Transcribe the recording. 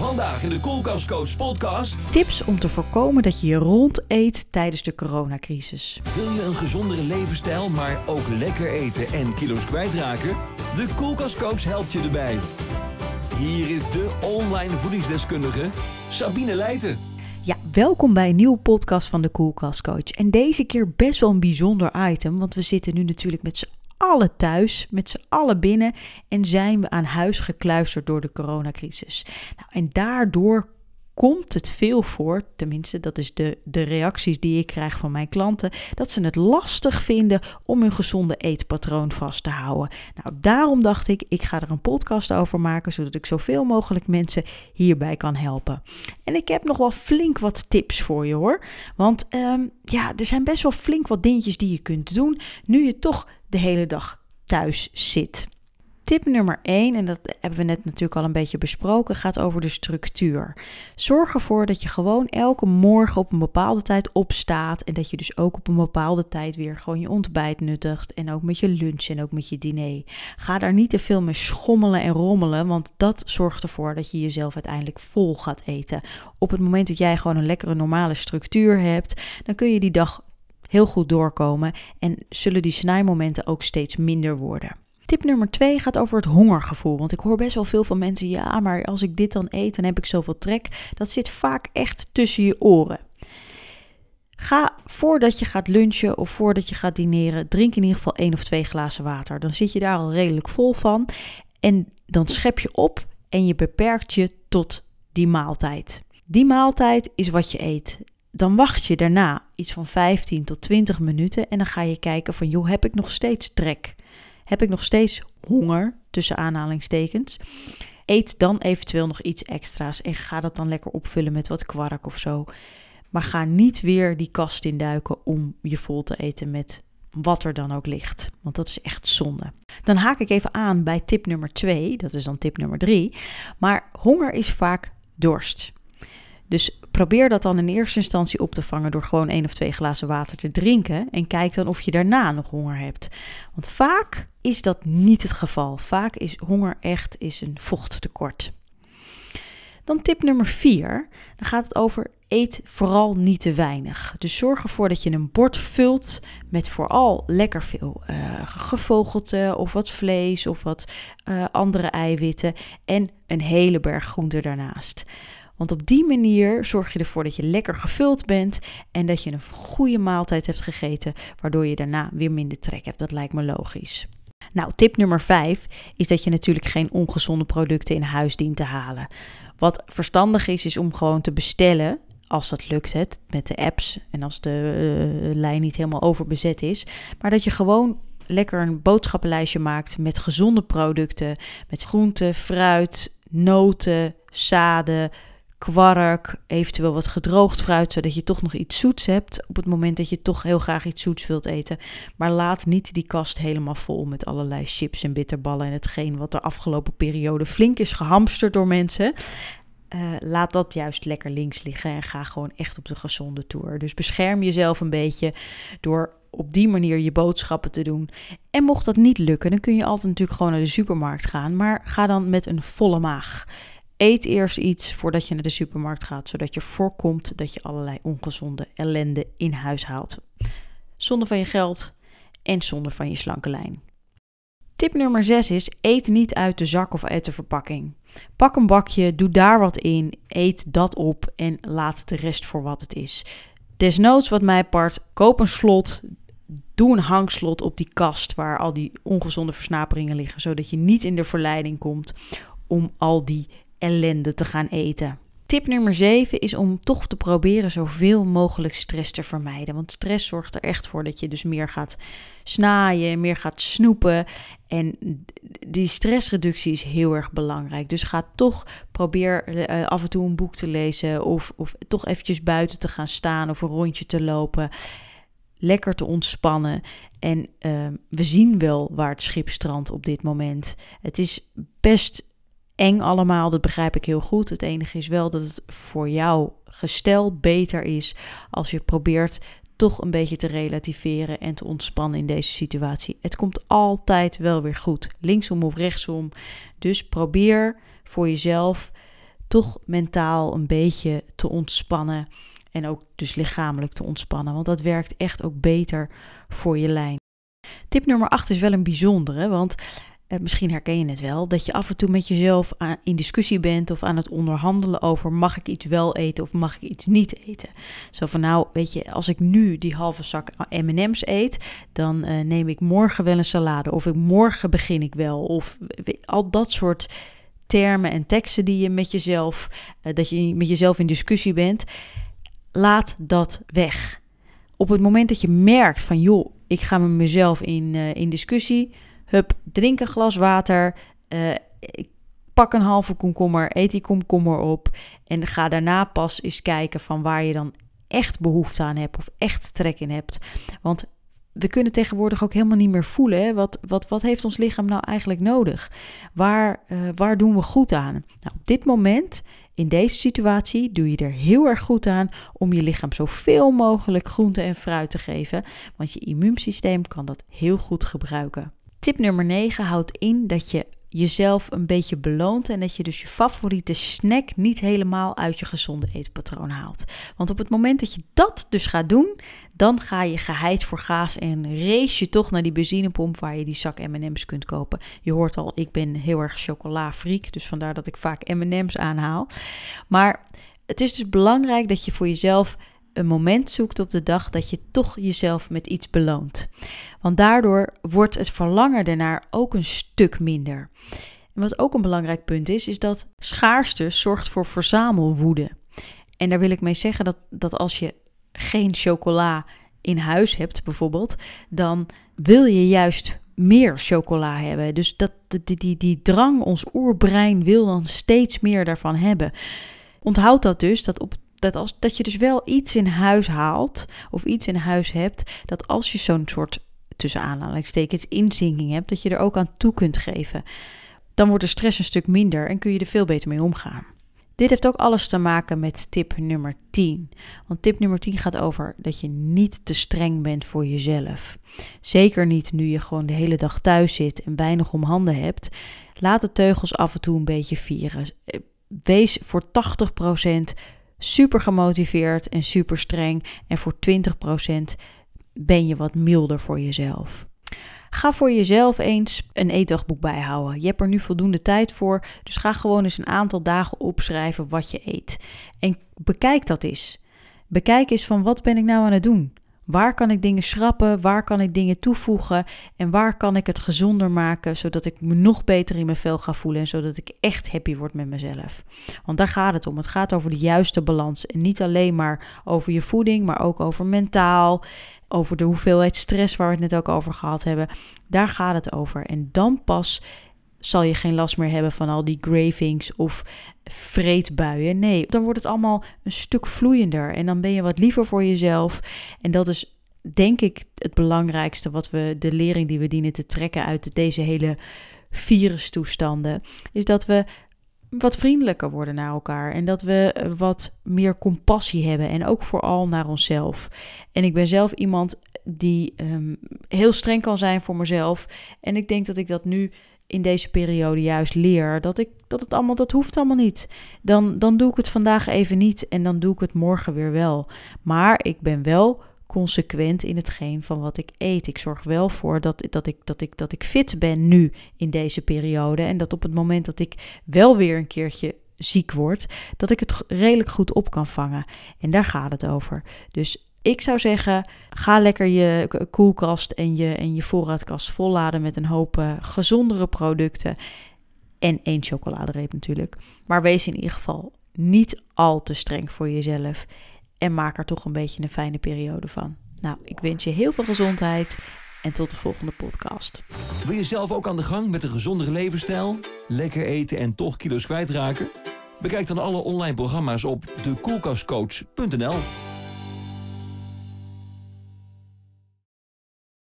Vandaag in de Koelkastcoach podcast. Tips om te voorkomen dat je je rond eet tijdens de coronacrisis. Wil je een gezondere levensstijl, maar ook lekker eten en kilo's kwijtraken? De Koelkastcoach helpt je erbij. Hier is de online voedingsdeskundige Sabine Leijten. Ja, welkom bij een nieuwe podcast van de Koelkastcoach. En deze keer best wel een bijzonder item, want we zitten nu natuurlijk met z'n allen thuis, met z'n allen binnen en zijn we aan huis gekluisterd door de coronacrisis. Nou, en daardoor komt het veel voor, tenminste dat is de, de reacties die ik krijg van mijn klanten, dat ze het lastig vinden om hun gezonde eetpatroon vast te houden. Nou, daarom dacht ik, ik ga er een podcast over maken, zodat ik zoveel mogelijk mensen hierbij kan helpen. En ik heb nog wel flink wat tips voor je hoor, want ehm, ja, er zijn best wel flink wat dingetjes die je kunt doen, nu je toch de hele dag thuis zit. Tip nummer 1, en dat hebben we net natuurlijk al een beetje besproken, gaat over de structuur. Zorg ervoor dat je gewoon elke morgen op een bepaalde tijd opstaat en dat je dus ook op een bepaalde tijd weer gewoon je ontbijt nuttigt en ook met je lunch en ook met je diner. Ga daar niet te veel mee schommelen en rommelen, want dat zorgt ervoor dat je jezelf uiteindelijk vol gaat eten. Op het moment dat jij gewoon een lekkere normale structuur hebt, dan kun je die dag heel goed doorkomen en zullen die snijmomenten ook steeds minder worden. Tip nummer twee gaat over het hongergevoel. Want ik hoor best wel veel van mensen, ja, maar als ik dit dan eet, dan heb ik zoveel trek. Dat zit vaak echt tussen je oren. Ga voordat je gaat lunchen of voordat je gaat dineren, drink in ieder geval één of twee glazen water. Dan zit je daar al redelijk vol van. En dan schep je op en je beperkt je tot die maaltijd. Die maaltijd is wat je eet dan wacht je daarna iets van 15 tot 20 minuten en dan ga je kijken van joh, heb ik nog steeds trek? Heb ik nog steeds honger tussen aanhalingstekens? Eet dan eventueel nog iets extra's en ga dat dan lekker opvullen met wat kwark of zo. Maar ga niet weer die kast induiken om je vol te eten met wat er dan ook ligt. Want dat is echt zonde. Dan haak ik even aan bij tip nummer 2, dat is dan tip nummer 3. Maar honger is vaak dorst. Dus probeer dat dan in eerste instantie op te vangen door gewoon één of twee glazen water te drinken. En kijk dan of je daarna nog honger hebt. Want vaak is dat niet het geval. Vaak is honger echt is een vochttekort. Dan tip nummer 4. Dan gaat het over eet vooral niet te weinig. Dus zorg ervoor dat je een bord vult met vooral lekker veel uh, gevogelte of wat vlees of wat uh, andere eiwitten en een hele berg groente daarnaast. Want op die manier zorg je ervoor dat je lekker gevuld bent en dat je een goede maaltijd hebt gegeten, waardoor je daarna weer minder trek hebt. Dat lijkt me logisch. Nou, tip nummer 5 is dat je natuurlijk geen ongezonde producten in huis dient te halen. Wat verstandig is, is om gewoon te bestellen als dat lukt met de apps en als de uh, lijn niet helemaal overbezet is. Maar dat je gewoon lekker een boodschappenlijstje maakt met gezonde producten, met groenten, fruit, noten, zaden, kwark, eventueel wat gedroogd fruit, zodat je toch nog iets zoets hebt op het moment dat je toch heel graag iets zoets wilt eten. Maar laat niet die kast helemaal vol met allerlei chips en bitterballen en hetgeen wat de afgelopen periode flink is gehamsterd door mensen. Uh, laat dat juist lekker links liggen en ga gewoon echt op de gezonde tour. Dus bescherm jezelf een beetje door op die manier je boodschappen te doen. En mocht dat niet lukken, dan kun je altijd natuurlijk gewoon naar de supermarkt gaan, maar ga dan met een volle maag. Eet eerst iets voordat je naar de supermarkt gaat, zodat je voorkomt dat je allerlei ongezonde ellende in huis haalt. Zonder van je geld en zonder van je slanke lijn. Tip nummer 6 is: eet niet uit de zak of uit de verpakking. Pak een bakje, doe daar wat in, eet dat op en laat de rest voor wat het is. Desnoods, wat mij part, koop een slot, doe een hangslot op die kast waar al die ongezonde versnaperingen liggen, zodat je niet in de verleiding komt om al die ellende te gaan eten. Tip nummer 7 is om toch te proberen zoveel mogelijk stress te vermijden. Want stress zorgt er echt voor dat je dus meer gaat snaaien, meer gaat snoepen. En die stressreductie is heel erg belangrijk. Dus ga toch probeer uh, af en toe een boek te lezen of, of toch eventjes buiten te gaan staan of een rondje te lopen. Lekker te ontspannen. En uh, we zien wel waar het schip strandt op dit moment. Het is best eng allemaal, dat begrijp ik heel goed. Het enige is wel dat het voor jouw gestel beter is als je probeert toch een beetje te relativeren en te ontspannen in deze situatie. Het komt altijd wel weer goed, linksom of rechtsom. Dus probeer voor jezelf toch mentaal een beetje te ontspannen. En ook dus lichamelijk te ontspannen. Want dat werkt echt ook beter voor je lijn. Tip nummer 8 is wel een bijzondere. Want misschien herken je het wel, dat je af en toe met jezelf in discussie bent of aan het onderhandelen over mag ik iets wel eten of mag ik iets niet eten. Zo van nou, weet je, als ik nu die halve zak M&M's eet, dan uh, neem ik morgen wel een salade of ik, morgen begin ik wel of al dat soort termen en teksten die je met jezelf, dat je met jezelf in discussie bent, laat dat weg. Op het moment dat je merkt van joh, ik ga met mezelf in, in discussie, Hup, drink een glas water. Uh, pak een halve komkommer, eet die komkommer op. En ga daarna pas eens kijken van waar je dan echt behoefte aan hebt of echt trek in hebt. Want we kunnen tegenwoordig ook helemaal niet meer voelen. Hè? Wat, wat, wat heeft ons lichaam nou eigenlijk nodig? Waar, uh, waar doen we goed aan? Nou, op dit moment, in deze situatie, doe je er heel erg goed aan om je lichaam zoveel mogelijk groente en fruit te geven. Want je immuunsysteem kan dat heel goed gebruiken. Tip nummer 9 houdt in dat je jezelf een beetje beloont en dat je dus je favoriete snack niet helemaal uit je gezonde eetpatroon haalt. Want op het moment dat je dat dus gaat doen, dan ga je geheid voor gaas en race je toch naar die benzinepomp waar je die zak M&M's kunt kopen. Je hoort al, ik ben heel erg chocolafreak, dus vandaar dat ik vaak M&M's aanhaal. Maar het is dus belangrijk dat je voor jezelf een moment zoekt op de dag dat je toch jezelf met iets beloont. Want daardoor wordt het verlangen ernaar ook een stuk minder. En wat ook een belangrijk punt is, is dat schaarste zorgt voor verzamelwoede. En daar wil ik mee zeggen dat, dat als je geen chocola in huis hebt, bijvoorbeeld, dan wil je juist meer chocola hebben. Dus dat, die, die, die drang, ons oerbrein wil dan steeds meer daarvan hebben. Onthoud dat dus, dat op dat, als, dat je dus wel iets in huis haalt of iets in huis hebt, dat als je zo'n soort tussen aanhalingstekens inzinking hebt, dat je er ook aan toe kunt geven. Dan wordt de stress een stuk minder en kun je er veel beter mee omgaan. Dit heeft ook alles te maken met tip nummer 10. Want tip nummer 10 gaat over dat je niet te streng bent voor jezelf. Zeker niet nu je gewoon de hele dag thuis zit en weinig om handen hebt. Laat de teugels af en toe een beetje vieren. Wees voor 80% super gemotiveerd en super streng. En voor 20% ben je wat milder voor jezelf. Ga voor jezelf eens een eetdagboek bijhouden. Je hebt er nu voldoende tijd voor, dus ga gewoon eens een aantal dagen opschrijven wat je eet. En bekijk dat eens. Bekijk eens van wat ben ik nou aan het doen? Waar kan ik dingen schrappen? Waar kan ik dingen toevoegen? En waar kan ik het gezonder maken zodat ik me nog beter in mijn vel ga voelen en zodat ik echt happy word met mezelf? Want daar gaat het om. Het gaat over de juiste balans. En niet alleen maar over je voeding, maar ook over mentaal, over de hoeveelheid stress waar we het net ook over gehad hebben. Daar gaat het over. En dan pas zal je geen last meer hebben van al die gravings of vreedbuien. Nee, dan wordt het allemaal een stuk vloeiender en dan ben je wat liever voor jezelf. En dat is denk ik het belangrijkste wat we, de lering die we dienen te trekken uit deze hele virustoestanden, is dat we wat vriendelijker worden naar elkaar en dat we wat meer compassie hebben en ook vooral naar onszelf. En ik ben zelf iemand die um, heel streng kan zijn voor mezelf en ik denk dat ik dat nu in deze periode juist leer dat ik dat het allemaal dat hoeft allemaal niet. Dan dan doe ik het vandaag even niet en dan doe ik het morgen weer wel. Maar ik ben wel consequent in hetgeen van wat ik eet. Ik zorg wel voor dat, dat, ik, dat, ik, dat ik fit ben nu in deze periode. En dat op het moment dat ik wel weer een keertje ziek word, dat ik het redelijk goed op kan vangen. En daar gaat het over. Dus ik zou zeggen, ga lekker je koelkast en je, en je voorraadkast volladen met een hoop uh, gezondere producten. En één chocoladereep natuurlijk. Maar wees in ieder geval niet al te streng voor jezelf. En maak er toch een beetje een fijne periode van. Nou, ik wens je heel veel gezondheid en tot de volgende podcast. Wil je zelf ook aan de gang met een gezondere levensstijl? Lekker eten en toch kilo's kwijtraken? Bekijk dan alle online programma's op dekoelkastcoach.nl.